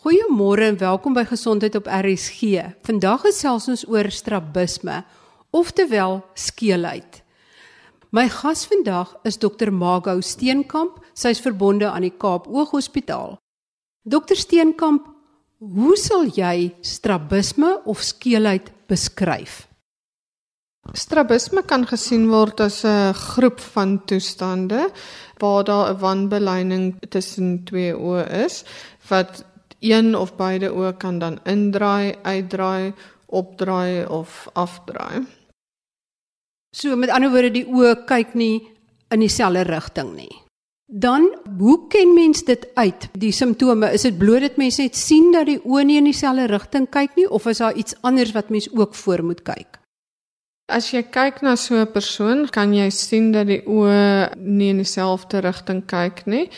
Goeiemôre en welkom by Gesondheid op RSG. Vandag gesels ons oor strabisme, oftewel skeelheid. My gas vandag is Dr. Mago Steenkamp. Sy's verbonde aan die Kaap Oog Hospitaal. Dr. Steenkamp, hoe sal jy strabisme of skeelheid beskryf? Strabisme kan gesien word as 'n groep van toestande waar daar 'n wanbeleining tussen twee oë is wat een of beide oë kan dan indraai, uitdraai, opdraai of afdraai. So met ander woorde die oë kyk nie in dieselfde rigting nie. Dan hoe ken mens dit uit? Die simptome, is dit bloot dat mense net sien dat die oë nie in dieselfde rigting kyk nie of is daar iets anders wat mens ook voor moet kyk? As jy kyk na so 'n persoon, kan jy sien dat die oë nie in dieselfde rigting kyk nie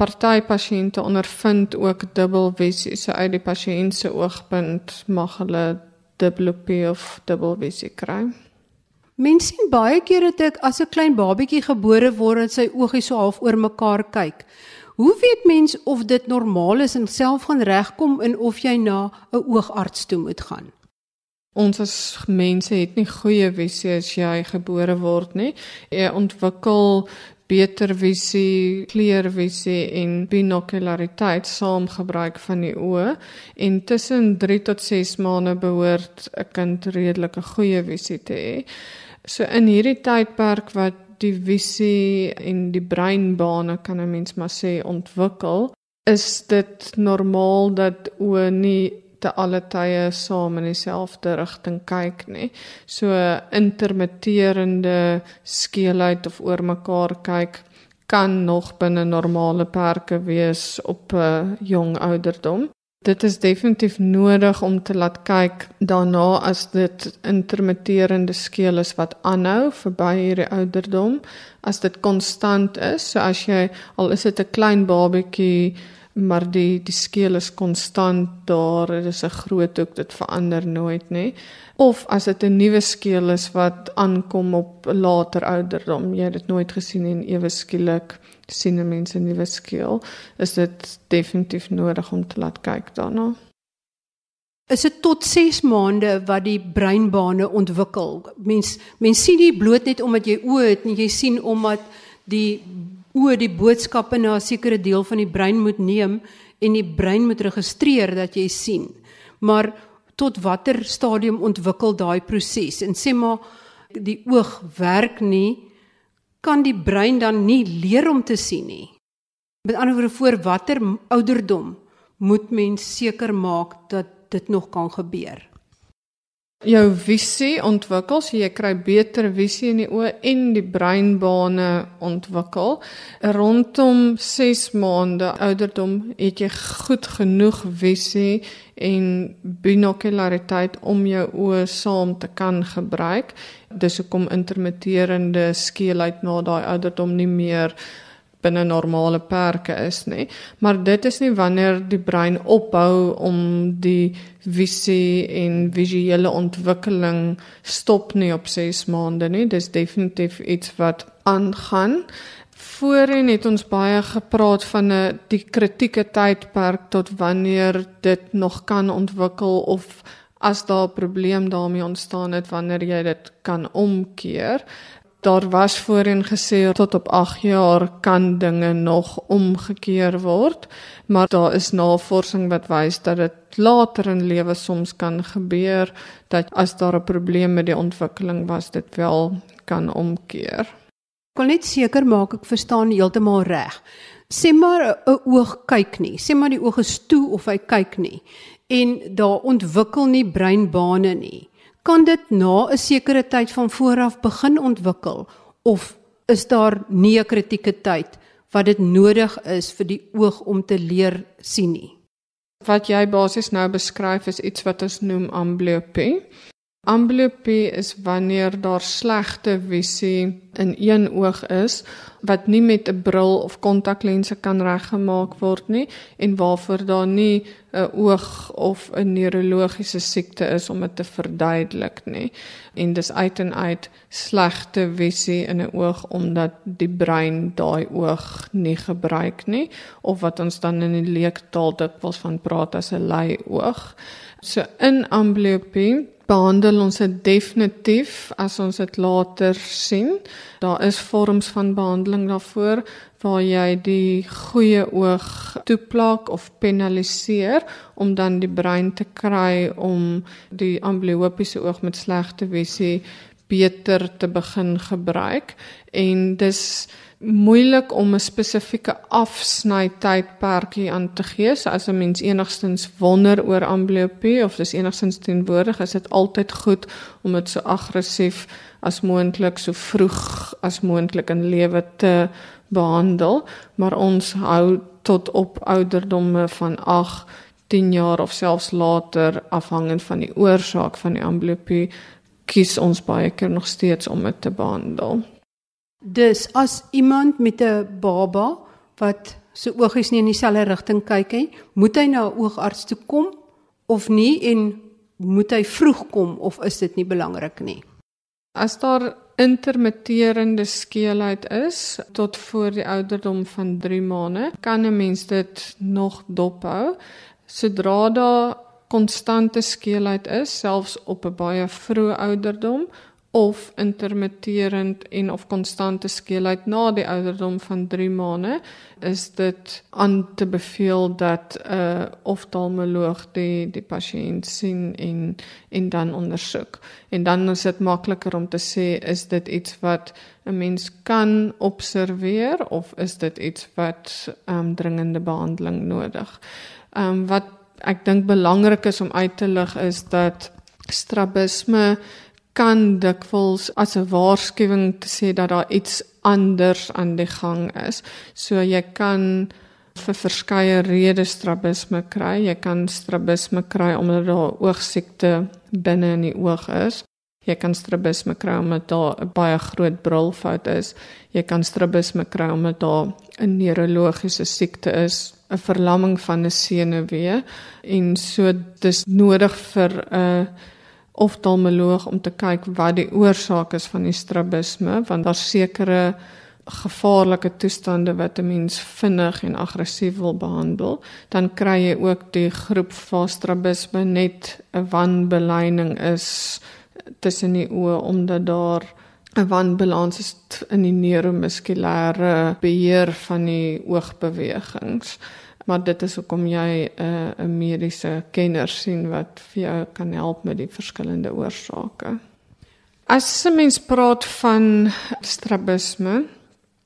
party pasiënte ondervind ook dubbelvisie. So uit die pasiënt se oogpunt mag hulle dubbelopie of dubbelvisie kry. Mense sien baie keer dat ek as 'n klein babietjie gebore word en sy oogies so half oor mekaar kyk. Hoe weet mens of dit normaal is en self gaan regkom en of jy na 'n oogarts toe moet gaan? Ons as mense het nie goeie visie as jy gebore word nie. Jy ontwikkel beter visie, kleurvisie en binokulariteit saam gebruik van die oë en tussen 3 tot 6 maande behoort 'n kind redelike goeie visie te hê. So in hierdie tydperk wat die visie en die breinbane kan 'n mens maar sê ontwikkel, is dit normaal dat oë nie te alle tye saam in dieselfde rigting kyk nie. So intermitterende skeelheid of oor mekaar kyk kan nog binne normale perke wees op 'n uh, jong ouderdom. Dit is definitief nodig om te laat kyk daarna as dit intermitterende skeel is wat aanhou verby hierdie ouderdom, as dit konstant is. So as jy al is dit 'n klein babatjie maar die die skeel is konstant daar dit is 'n groot hoek dit verander nooit nê of as dit 'n nuwe skeel is wat aankom op later ouderdom jy het dit nooit gesien en ewe skielik sien mense 'n nuwe skeel is dit definitief nodig om te laat kyk daarna. Is dit tot 6 maande wat die breinbane ontwikkel? Mens mens sien nie bloot net omdat jy oë het nie jy sien omdat die o die boodskappe na 'n sekere deel van die brein moet neem en die brein moet registreer dat jy sien. Maar tot watter stadium ontwikkel daai proses? En sê maar die oog werk nie, kan die brein dan nie leer om te sien nie. Met ander woorde voor watter ouderdom moet mens seker maak dat dit nog kan gebeur? Jou visie ontwikkel, so jy kry beter visie in die oë en die breinbane ontwikkel. Rondom 6 maande ouderdom het jy goed genoeg visie en binokulariteit om jou oë saam te kan gebruik. Dis hoekom intermitterende skeelheid na daai ouderdom nie meer binne normale perke is nie. Maar dit is nie wanneer die brein ophou om die visie en visuele ontwikkeling stop nie op 6 maande nie. Dis definitief iets wat aangaan. Voorheen het ons baie gepraat van 'n die kritieke tydperk tot wanneer dit nog kan ontwikkel of as daar 'n probleem daarmee ontstaan het wanneer jy dit kan omkeer daar was voorheen gesê tot op 8 jaar kan dinge nog omgekeer word, maar daar is navorsing wat wys dat dit later in lewe soms kan gebeur dat as daar 'n probleem met die ontwikkeling was, dit wel kan omkeer. Ek wil net seker maak ek verstaan heeltemal reg. Sê maar 'n oog kyk nie, sê maar die oog is toe of hy kyk nie en daar ontwikkel nie breinbane nie kan dit na 'n sekere tyd van vooraf begin ontwikkel of is daar nie 'n kritieke tyd wat dit nodig is vir die oog om te leer sien nie. Wat jy basies nou beskryf is iets wat ons noem amblyopie. Amblyopie is wanneer daar slegte visie in een oog is wat nie met 'n bril of kontaklense kan reggemaak word nie en waarvoor daar nie 'n oog of 'n neurologiese siekte is om dit te verduidelik nie. En dis uit en uit slegte visie in 'n oog omdat die brein daai oog nie gebruik nie of wat ons dan in die leektaal dikwels van praat as 'n lei oog. So in amblyopie behandel ons dit definitief as ons dit later sien. Daar is vorms van behandeling daarvoor waar jy die goeie oog toeplak of penaliseer om dan die brein te kry om die amblyopiese oog met slegte visie beter te begin gebruik en dis moeilik om 'n spesifieke afsnytydperkie aan te gee. So as 'n mens enigstens wonder oor amblyopie of dis enigstens teenwoordig, is dit altyd goed om dit so aggressief as moontlik so vroeg as moontlik in lewe te behandel, maar ons hou tot op ouderdomme van 8 10 jaar of selfs later afhangend van die oorsaak van die amblyopie kies ons baie keer nog steeds om dit te behandel. Dus as iemand met 'n baba wat se oogies nie in dieselfde rigting kyk nie, moet hy na 'n oogarts toe kom of nie en moet hy vroeg kom of is dit nie belangrik nie? As daar intermitterende skeelheid is tot voor die ouderdom van 3 maande, kan 'n mens dit nog dophou. Sodra daar konstante skeelheid is, selfs op 'n baie vroeë ouderdom, of intermitterend en of konstante skeelheid na die ouderdom van 3 maande is dit aan te beveel dat 'n uh, oftalmoloog die die pasiënt sien en en dan ondersoek. En dan is dit makliker om te sê is dit iets wat 'n mens kan observeer of is dit iets wat um, dringende behandeling nodig. Ehm um, wat ek dink belangrik is om uit te lig is dat strabisme kan dikwels as 'n waarskuwing te sê dat daar iets anders aan die gang is. So jy kan vir verskeie redes strabisme kry. Jy kan strabisme kry omdat daar oogsiekte binne in die oog is. Jy kan strabisme kry omdat daar 'n baie groot brilfout is. Jy kan strabisme kry omdat daar 'n neurologiese siekte is, 'n verlamming van 'n senuwee en so dis nodig vir 'n uh, oftalmoloog om te kyk wat die oorsaak is van die strabisme want daar sekere gevaarlike toestande wat 'n mens vinnig en aggressief wil behandel dan kry jy ook die groep van strabisme net 'n wanbeleining is tussen die oë omdat daar 'n wanbalans is in die neuromuskulêre beheer van die oogbewegings maar dit is hoekom jy 'n uh, mediese kenner sien wat vir jou kan help met die verskillende oorsake. As 'n mens praat van strabisme,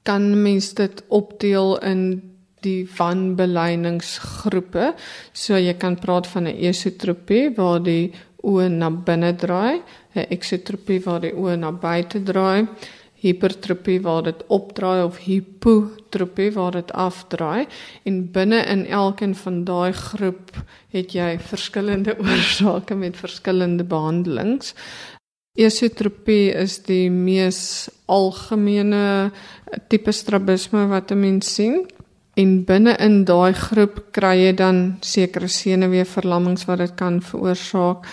kan mens dit opdeel in die wanbeleiningsgroepe. So jy kan praat van 'n esotropie waar die oë na binne draai, 'n eksotropie waar die oë na buite draai hipertrofie waar dit opdraai of hipotrofie waar dit afdraai en binne in elkeen van daai groep het jy verskillende oorsake met verskillende behandelings. Esotropie is die mees algemene tipe strabisme wat 'n mens sien. En binne in daai groep kry jy dan sekere senuweeverlammings wat dit kan veroorsaak.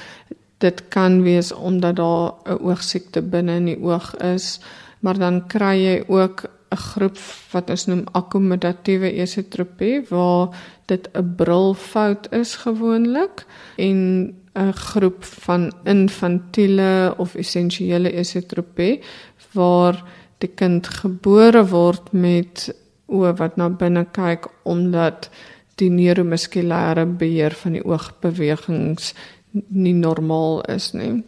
Dit kan wees omdat daar 'n oogsiekte binne in die oog is maar dan kry jy ook 'n groep wat ons noem akkommodatiewe esotropie waar dit 'n brilfout is gewoonlik en 'n groep van infantiele of essensiële esotropie waar die kind gebore word met oë wat na binne kyk omdat die neuromuskulêre beheer van die oogbewegings nie normaal is nie.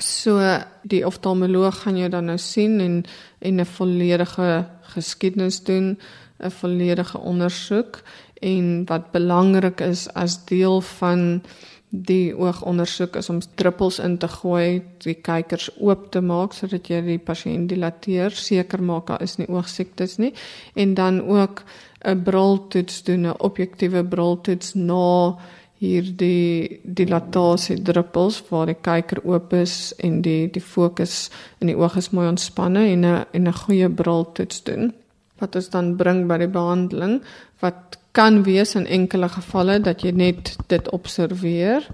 So die oftalmoloog gaan jou dan nou sien en en 'n volledige geskiedenis doen, 'n volledige ondersoek en wat belangrik is as deel van die oogondersoek is om druppels in te gooi, die kykers oop te maak sodat jy die pasiënt dilateer, seker maak daar is nie oogsiektes nie. En dan ook 'n briltoets doen, 'n objektiewe briltoets na hierdie dilatasie druppels waar die kyker oop is en die die fokus in die oog is mooi ontspanne en 'n en 'n goeie briltoets doen. Wat ons dan bring by die behandeling wat kan wees in enkele gevalle dat jy net dit observeer.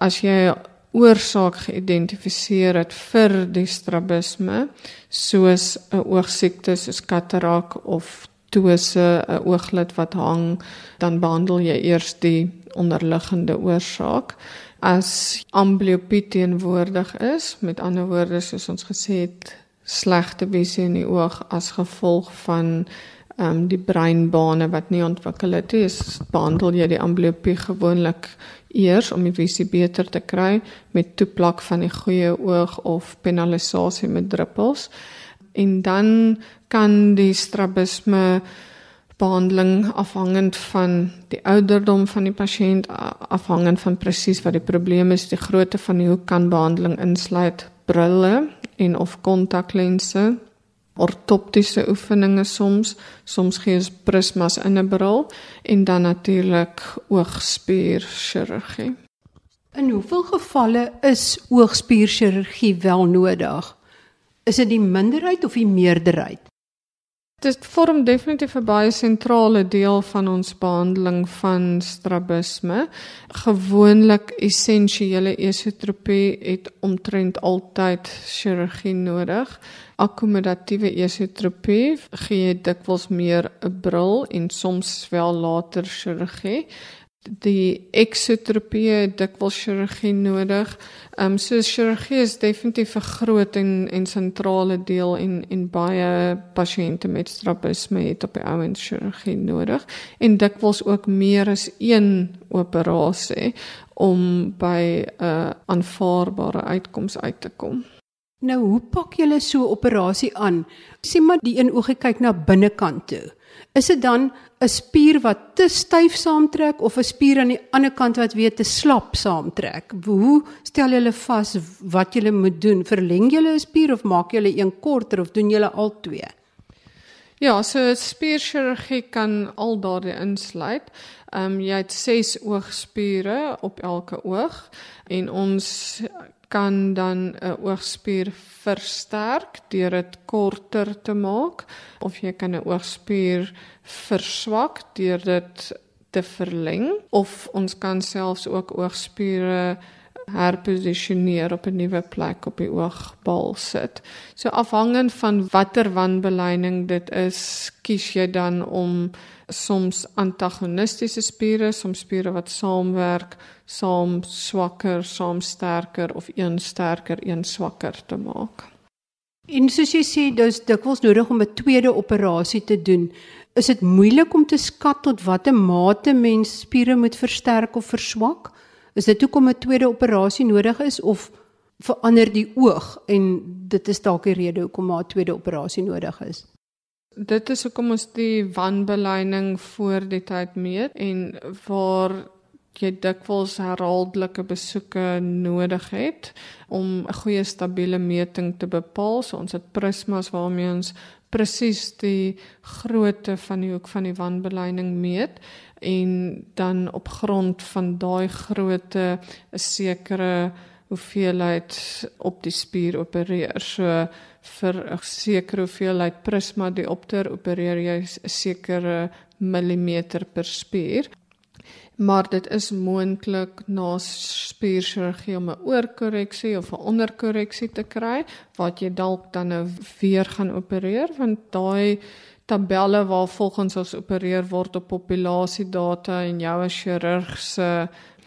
As jy oorsaak geïdentifiseer het vir die strabisme soos 'n oogsiekte soos katarak of ptose 'n ooglid wat hang, dan behandel jy eers die onderliggende oorsaak. As amblyopie teenwoordig is, met ander woorde soos ons gesê het, slegte visie in die oog as gevolg van ehm um, die breinbane wat nie ontwikkel het nie, behandel jy die amblyopie gewoonlik eers om die visie beter te kry met toeplak van die goeie oog of penalisasie met druppels. En dan kan die strabisme behandeling afhangend van die ouderdom van die pasiënt afhangend van presies wat die probleem is die grootte van die hoek kan behandeling insluit. Brille en of kontaklense ortoptiese oefeninge soms soms gee ons prismas in 'n bril en dan natuurlik oogspierchirurgie. In hoeveel gevalle is oogspierchirurgie wel nodig? Is dit die minderheid of die meerderheid? Dit vorm definitief 'n baie sentrale deel van ons behandeling van strabisme. Gewoonlik essensiële esotropie het omtrent altyd chirurgie nodig. Akkommodatiewe esotropie gee dikwels meer 'n bril en soms wel later chirurgie die eksotropie dikwels chirurgie nodig. Ehm um, so chirurgie is definitief 'n groot en en sentrale deel en en baie pasiënte met strabisme het op die ouens chirurgie nodig en dikwels ook meer as een operasie om by 'n uh, aanvaarbare uitkoms uit te kom. Nou, hoe pak julle so 'n operasie aan? Sê maar die een oogie kyk na binnekant toe. Is dit dan 'n spier wat te styf saamtrek of 'n spier aan die ander kant wat weer te slap saamtrek? Hoe stel julle vas wat julle moet doen? Verleng julle 'n spier of maak julle een korter of doen julle al twee? Ja, so spierchirurgie kan al daardie insluit. Ehm um, jy het 6 oogspiere op elke oog en ons kan dan 'n oogspier versterk deur dit korter te maak of jy kan 'n oogspier verswak deur dit te verleng of ons kan selfs ook oogspiere herposisioneer op 'n nuwe plek op die oogbal sit. So afhangend van watter wanbeleining dit is, kies jy dan om soms antagonistiese spiere, soms spiere wat saamwerk, saam swakker, saam sterker of een sterker, een swakker te maak. En soos jy sê, dis dikwels nodig om 'n tweede operasie te doen. Is dit moeilik om te skat tot watter mate mens spiere moet versterk of verswak? Is dit hoekom 'n tweede operasie nodig is of verander die oog en dit is dalk die rede hoekom 'n tweede operasie nodig is? Dit is hoekom ons die wanbeleining voor die tyd meet en waar jy dikwels herhaaldelike besoeke nodig het om 'n goeie stabiele meting te bepaal. So ons het prismas waarmee ons presies die grootte van die hoek van die wanbeleining meet en dan op grond van daai grootte 'n sekere hoeveelheid op die spier opereer. So vir 'n sekere hoeveelheid prisma diopter opereer jy 'n sekere millimeter per spier maar dit is moontlik na spierchirurgie om 'n oorkorreksie of 'n onderkorreksie te kry wat jy dalk dan nou weer gaan opereer want daai tabelle waar volgens ons opereer word op populasiedata en jou as chirurg se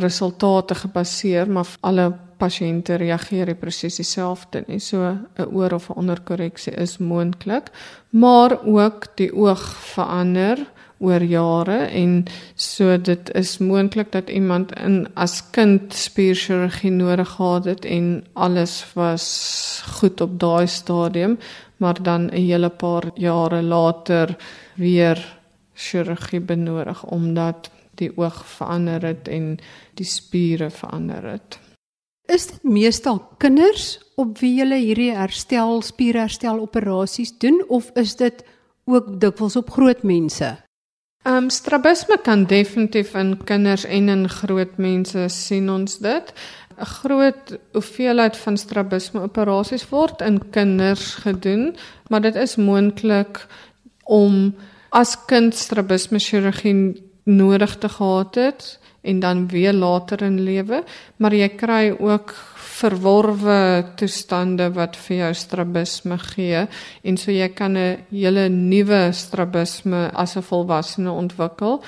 resultate gebaseer maar alle pasiënte reageer presies dieselfde nie. So 'n oor of 'n onderkorreksie is moontlik maar ook die oog verander oor jare en so dit is moontlik dat iemand in as kind spierchirurgie nodig gehad het en alles was goed op daai stadium maar dan 'n hele paar jare later weer chirurgie benodig omdat die oog verander het en die spiere verander het. Is dit meestal kinders op wie jy hierdie herstel spierherstel operasies doen of is dit ook dikwels op groot mense? Ehm um, strabisme kan definitief in kinders en in groot mense sien ons dit. 'n Groot hoeveelheid van strabisme operasies word in kinders gedoen, maar dit is moontlik om as kind strabisme chirurgie nodig te gehad het en dan weer later in lewe, maar jy kry ook verworwe toestande wat vir jou strabisme gee en so jy kan 'n hele nuwe strabisme as 'n volwassene ontwikkel.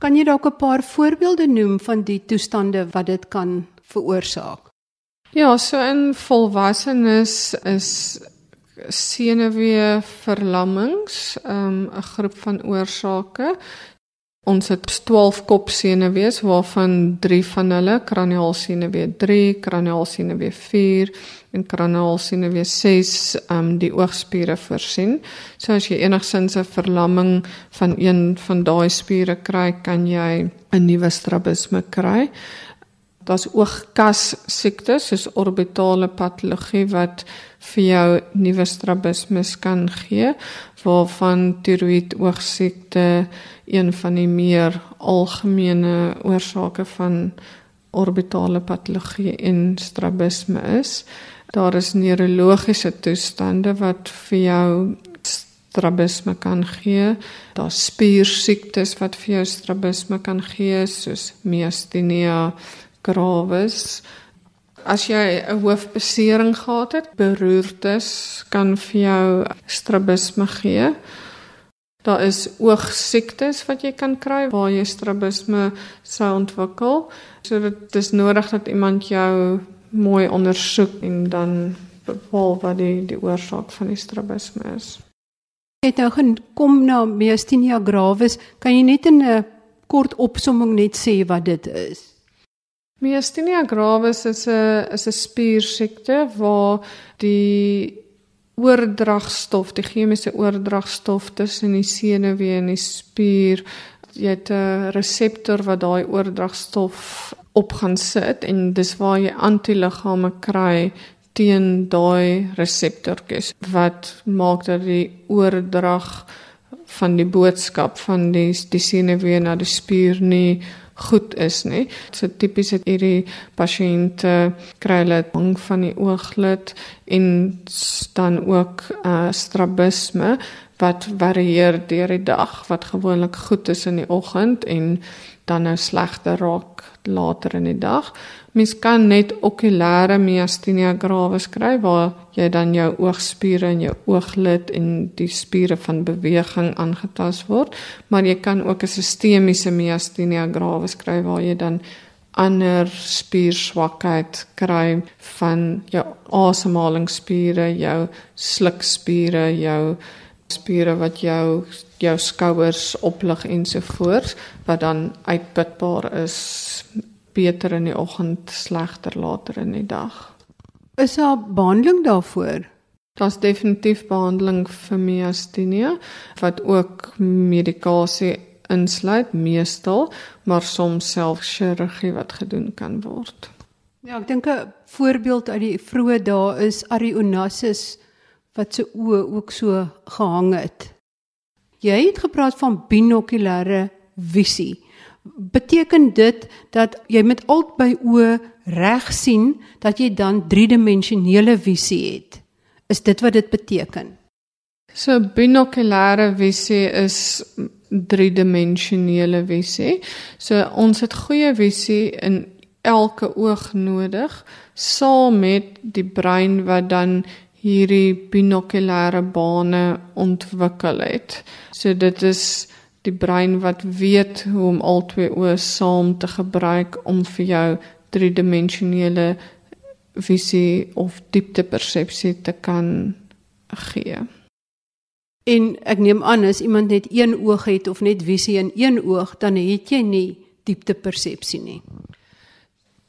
Kan jy dalk 'n paar voorbeelde noem van die toestande wat dit kan veroorsaak? Ja, so in volwassenes is senuwee verlammings, ehm, 'n um, groep van oorsake. Ons het 12 kopsenuwees waarvan 3 van hulle kraniaalsenuwee 3, kraniaalsenuwee 4 en kraniaalsenuwee 6 um die oogspiere voorsien. So as jy enigsins 'n verlamming van een van daai spiere kry, kan jy 'n nuwe strabisme kry. Daar's oogkas siektes soos orbitale patologie wat vir jou nuwe strabismus kan gee waarvan tiroïed oogsiekte een van die meer algemene oorsake van orbitale patologie en strabisme is. Daar is neurologiese toestande wat vir jou strabisme kan gee. Daar's spiersiektes wat vir jou strabisme kan gee soos myasthenia gravis. As jy 'n hoofbesering gehad het, beroertes kan vir jou strabisme gee. Daar is oogsiektes wat jy kan kry waar jy strabisme sou ontwikkel. So dit is nodig dat iemand jou mooi ondersoek en dan bepaal wat die die oorsaak van die strabisme is. Het nou gekom na myasthenia gravis. Kan jy net in 'n kort opsomming net sê wat dit is? Myasthenia gravis is 'n is 'n spiersiekte waar die oordragstof, die chemiese oordragstof tussen die senuwee en die spier, jy het 'n reseptor wat daai oordragstof op gaan sit en dis waar jy antiliggame kry teen daai reseptortjies wat maak dat die oordrag van die boodskap van die die senuwee na die spier nie goed is nie. So tipies het hierdie pasiënte kry hulle bang van die ooglid en dan ook uh strabisme wat varieer deur die dag wat gewoonlik goed is in die oggend en dan nou slegter raak later in die dag. Mens kan net okulêre myasthenia gravis kry waar jy dan jou oogspiere en jou ooglid en die spiere van beweging aangetast word, maar jy kan ook 'n sistemiese myasthenia gravis kry waar jy dan ander spierswakheid kry van jou asemhalingsspiere, jou slukspiere, jou spiere wat jou jou skouers oplig ensovoorts wat dan uitputbaar is beter in die oggend, slegter later in die dag. Is daar behandeling daarvoor? Daar's definitief behandeling vir myasthenia wat ook medikasie insluit meestal, maar soms self chirurgie wat gedoen kan word. Ja, ek dink 'n voorbeeld uit die vroeë dae is Arionasis wat se oë ook so gehang het. Jy het gepraat van binokulêre visie. Beteken dit dat jy met albei oë reg sien dat jy dan driedimensionele visie het? Is dit wat dit beteken? So binokulêre visie is driedimensionele visie. So ons het goeie visie in elke oog nodig saam met die brein wat dan hierdie binokulêre bane ontwikkel het. So dit is die brein wat weet hoe om albei oë saam te gebruik om vir jou driedimensionele visie of dieptepersepsie te kan gee. En ek neem aan as iemand net een oog het of net visie in een oog, dan het jy nie dieptepersepsie nie.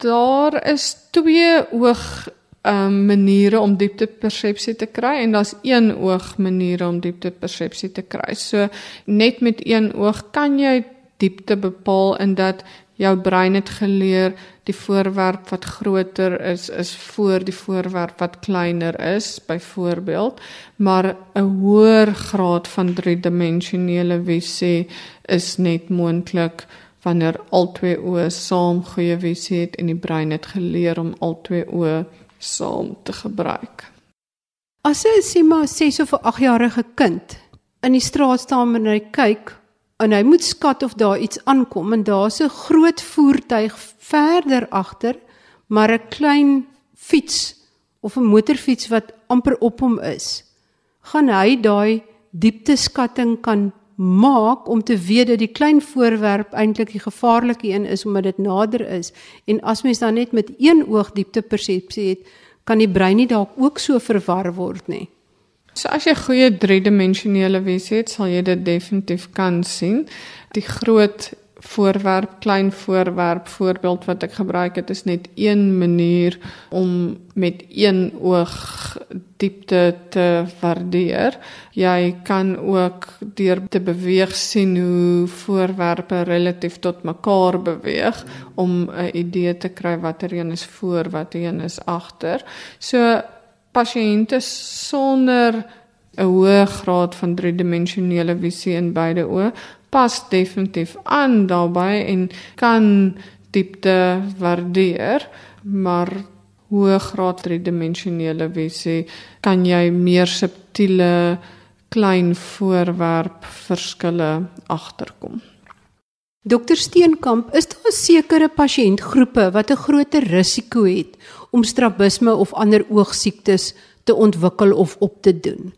Daar is twee oog um maniere om dieptepersepsie te kry en daar's een oog maniere om dieptepersepsie te kry. So net met een oog kan jy diepte bepaal in dat jou brein het geleer die voorwerp wat groter is is voor die voorwerp wat kleiner is byvoorbeeld maar 'n hoër graad van driedimensionele visie is net moontlik wanneer al twee oë saam goeie visie het en die brein het geleer om al twee oë saam te gebruik. As 'n sê maar 6 of 8 jarige kind in die straat staan en hy kyk en hy moet skat of daar iets aankom en daar's 'n groot voertuig verder agter, maar 'n klein fiets of 'n motorfiets wat amper op hom is. Gaan hy daai diepteskatting kan maak om te weet dat die klein voorwerp eintlik die gevaarlike een is omdat dit nader is en as mens dan net met een oog diepte persepsie het, kan die brein nie dalk ook so verwar word nie. So as jy goeie driedimensionele visie het, sal jy dit definitief kan sien. Die groot voorwerp, klein voorwerp voorbeeld wat ek gebruik het is net een manier om met een oog diepte te waardeer. Jy kan ook deur te beweeg sien hoe voorwerpe relatief tot mekaar beweeg om 'n idee te kry watter een is voor, watter een is agter. So pasiënte sonder 'n hoë graad van driedimensionele visie in beide oë pas definitief aan daarbey en kan diepte waardeer, maar hoë graad driedimensionele visie kan jy meer subtiele klein voorwerp verskille agterkom. Dokter Steenkamp, is daar sekere pasiëntgroepe wat 'n groter risiko het om strabisme of ander oogsiektes te ontwikkel of op te doen?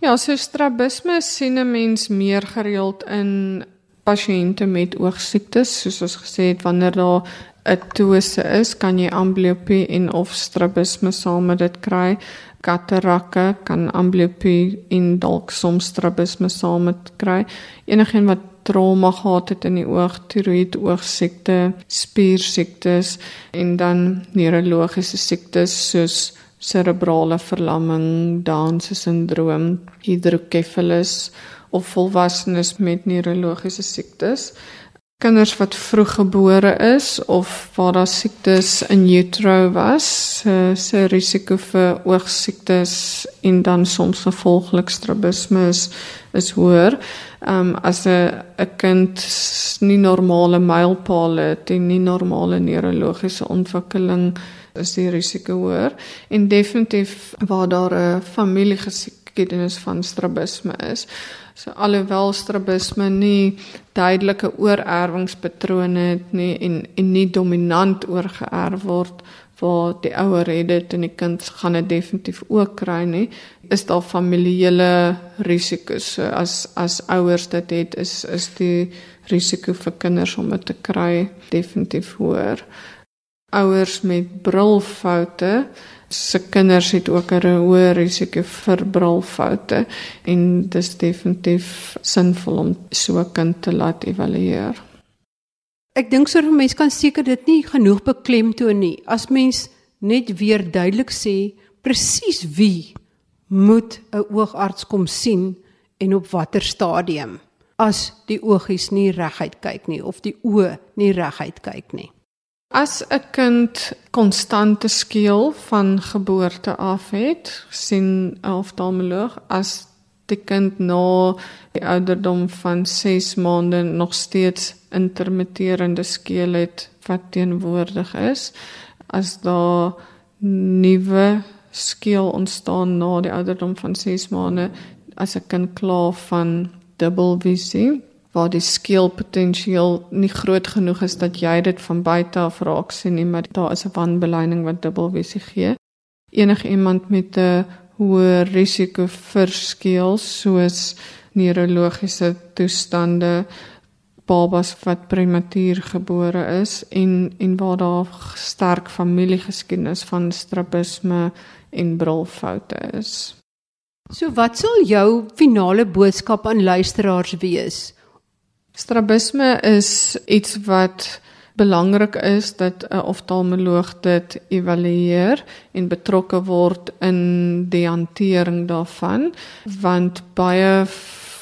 Ja, so strabisme sien 'n mens meer gereeld in pasiënte met oogsiektes, soos ons gesê het wanneer daar 'n tose is, kan jy amblyopie en of strabisme saam met dit kry. Katarakke kan amblyopie en dalk soms strabisme saam met kry. Enigeen wat trauma gehad het in die oog, tiroïed oogsiekte, spiersiektes en dan neurologiese siektes soos cerebrale verlamming, Down se sindroom, hydrocephalus of volwassenes met neurologiese siektes kinders wat vroeg gebore is of waar daar siektes in utero was, se se risiko vir oogsiektes en dan soms gevolglik strabisme is, is hoër. Ehm um, as 'n 'n kind nie normale mylpale het en nie normale neurologiese ontwikkeling is die risiko hoër en definitief waar daar 'n familiegeskiedenis van strabisme is. So alhoewel strabisme nie duidelike oorerwingspatrone het nie en en nie dominant oorgeerf word waar die ouer het dit en die kind gaan dit definitief ook kry nie is daar familiale risiko's so as as ouers dit het is is die risiko vir kinders om dit te kry definitief hoër ouers met brilfoute se kinders het ook 'n hoë risiko vir brilfoute en dis definitief sinvol om so 'n kind te laat evalueer. Ek dink soort mense kan seker dit nie genoeg beklemtoon nie. As mens net weer duidelik sê presies wie moet 'n oogarts kom sien en op watter stadium as die oogies nie reguit kyk nie of die oë nie reguit kyk nie. As 'n kind konstante skeel van geboorte af het, sien oftalmoloog as die kind na die ouderdom van 6 maande nog steeds intermitterende skeel het wat teenwoordig is, as daar nuwe skeel ontstaan na die ouderdom van 6 maande as 'n kind klaar van dubbelvisie waar die skeelpotensiaal nie groot genoeg is dat jy dit van buite af raak sien nie, maar daar is 'n wanbeleining wat dubbelvisie gee. Enige iemand met 'n hoë risiko vir skeel soos neurologiese toestande babas wat prematuur gebore is en en waar daar sterk familiegeskiedenis van strabisme en brilfoute is. So wat sal jou finale boodskap aan luisteraars wees? Strabisme is iets wat belangrik is dat 'n oftalmoloog dit evalueer en betrokke word in die hantering daarvan want baie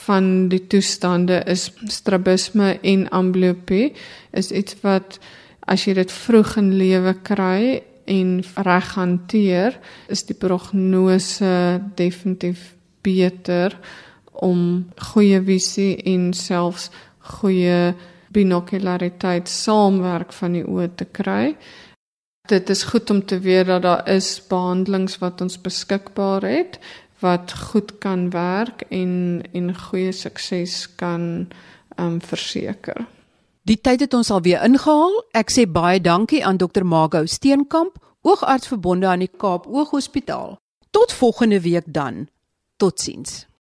van die toestande is strabisme en amblyopie is iets wat as jy dit vroeg in lewe kry en reg hanteer, is die prognose definitief beter om goeie visie en selfs goeie binokulariteit saamwerk van die oë te kry. Dit is goed om te weet dat daar is behandelings wat ons beskikbaar het wat goed kan werk en en goeie sukses kan ehm um, verseker. Die tyd het ons alweer ingehaal. Ek sê baie dankie aan Dr. Mago Steenkamp, oogarts verbonde aan die Kaap Ooghospitaal. Tot volgende week dan. Totsiens.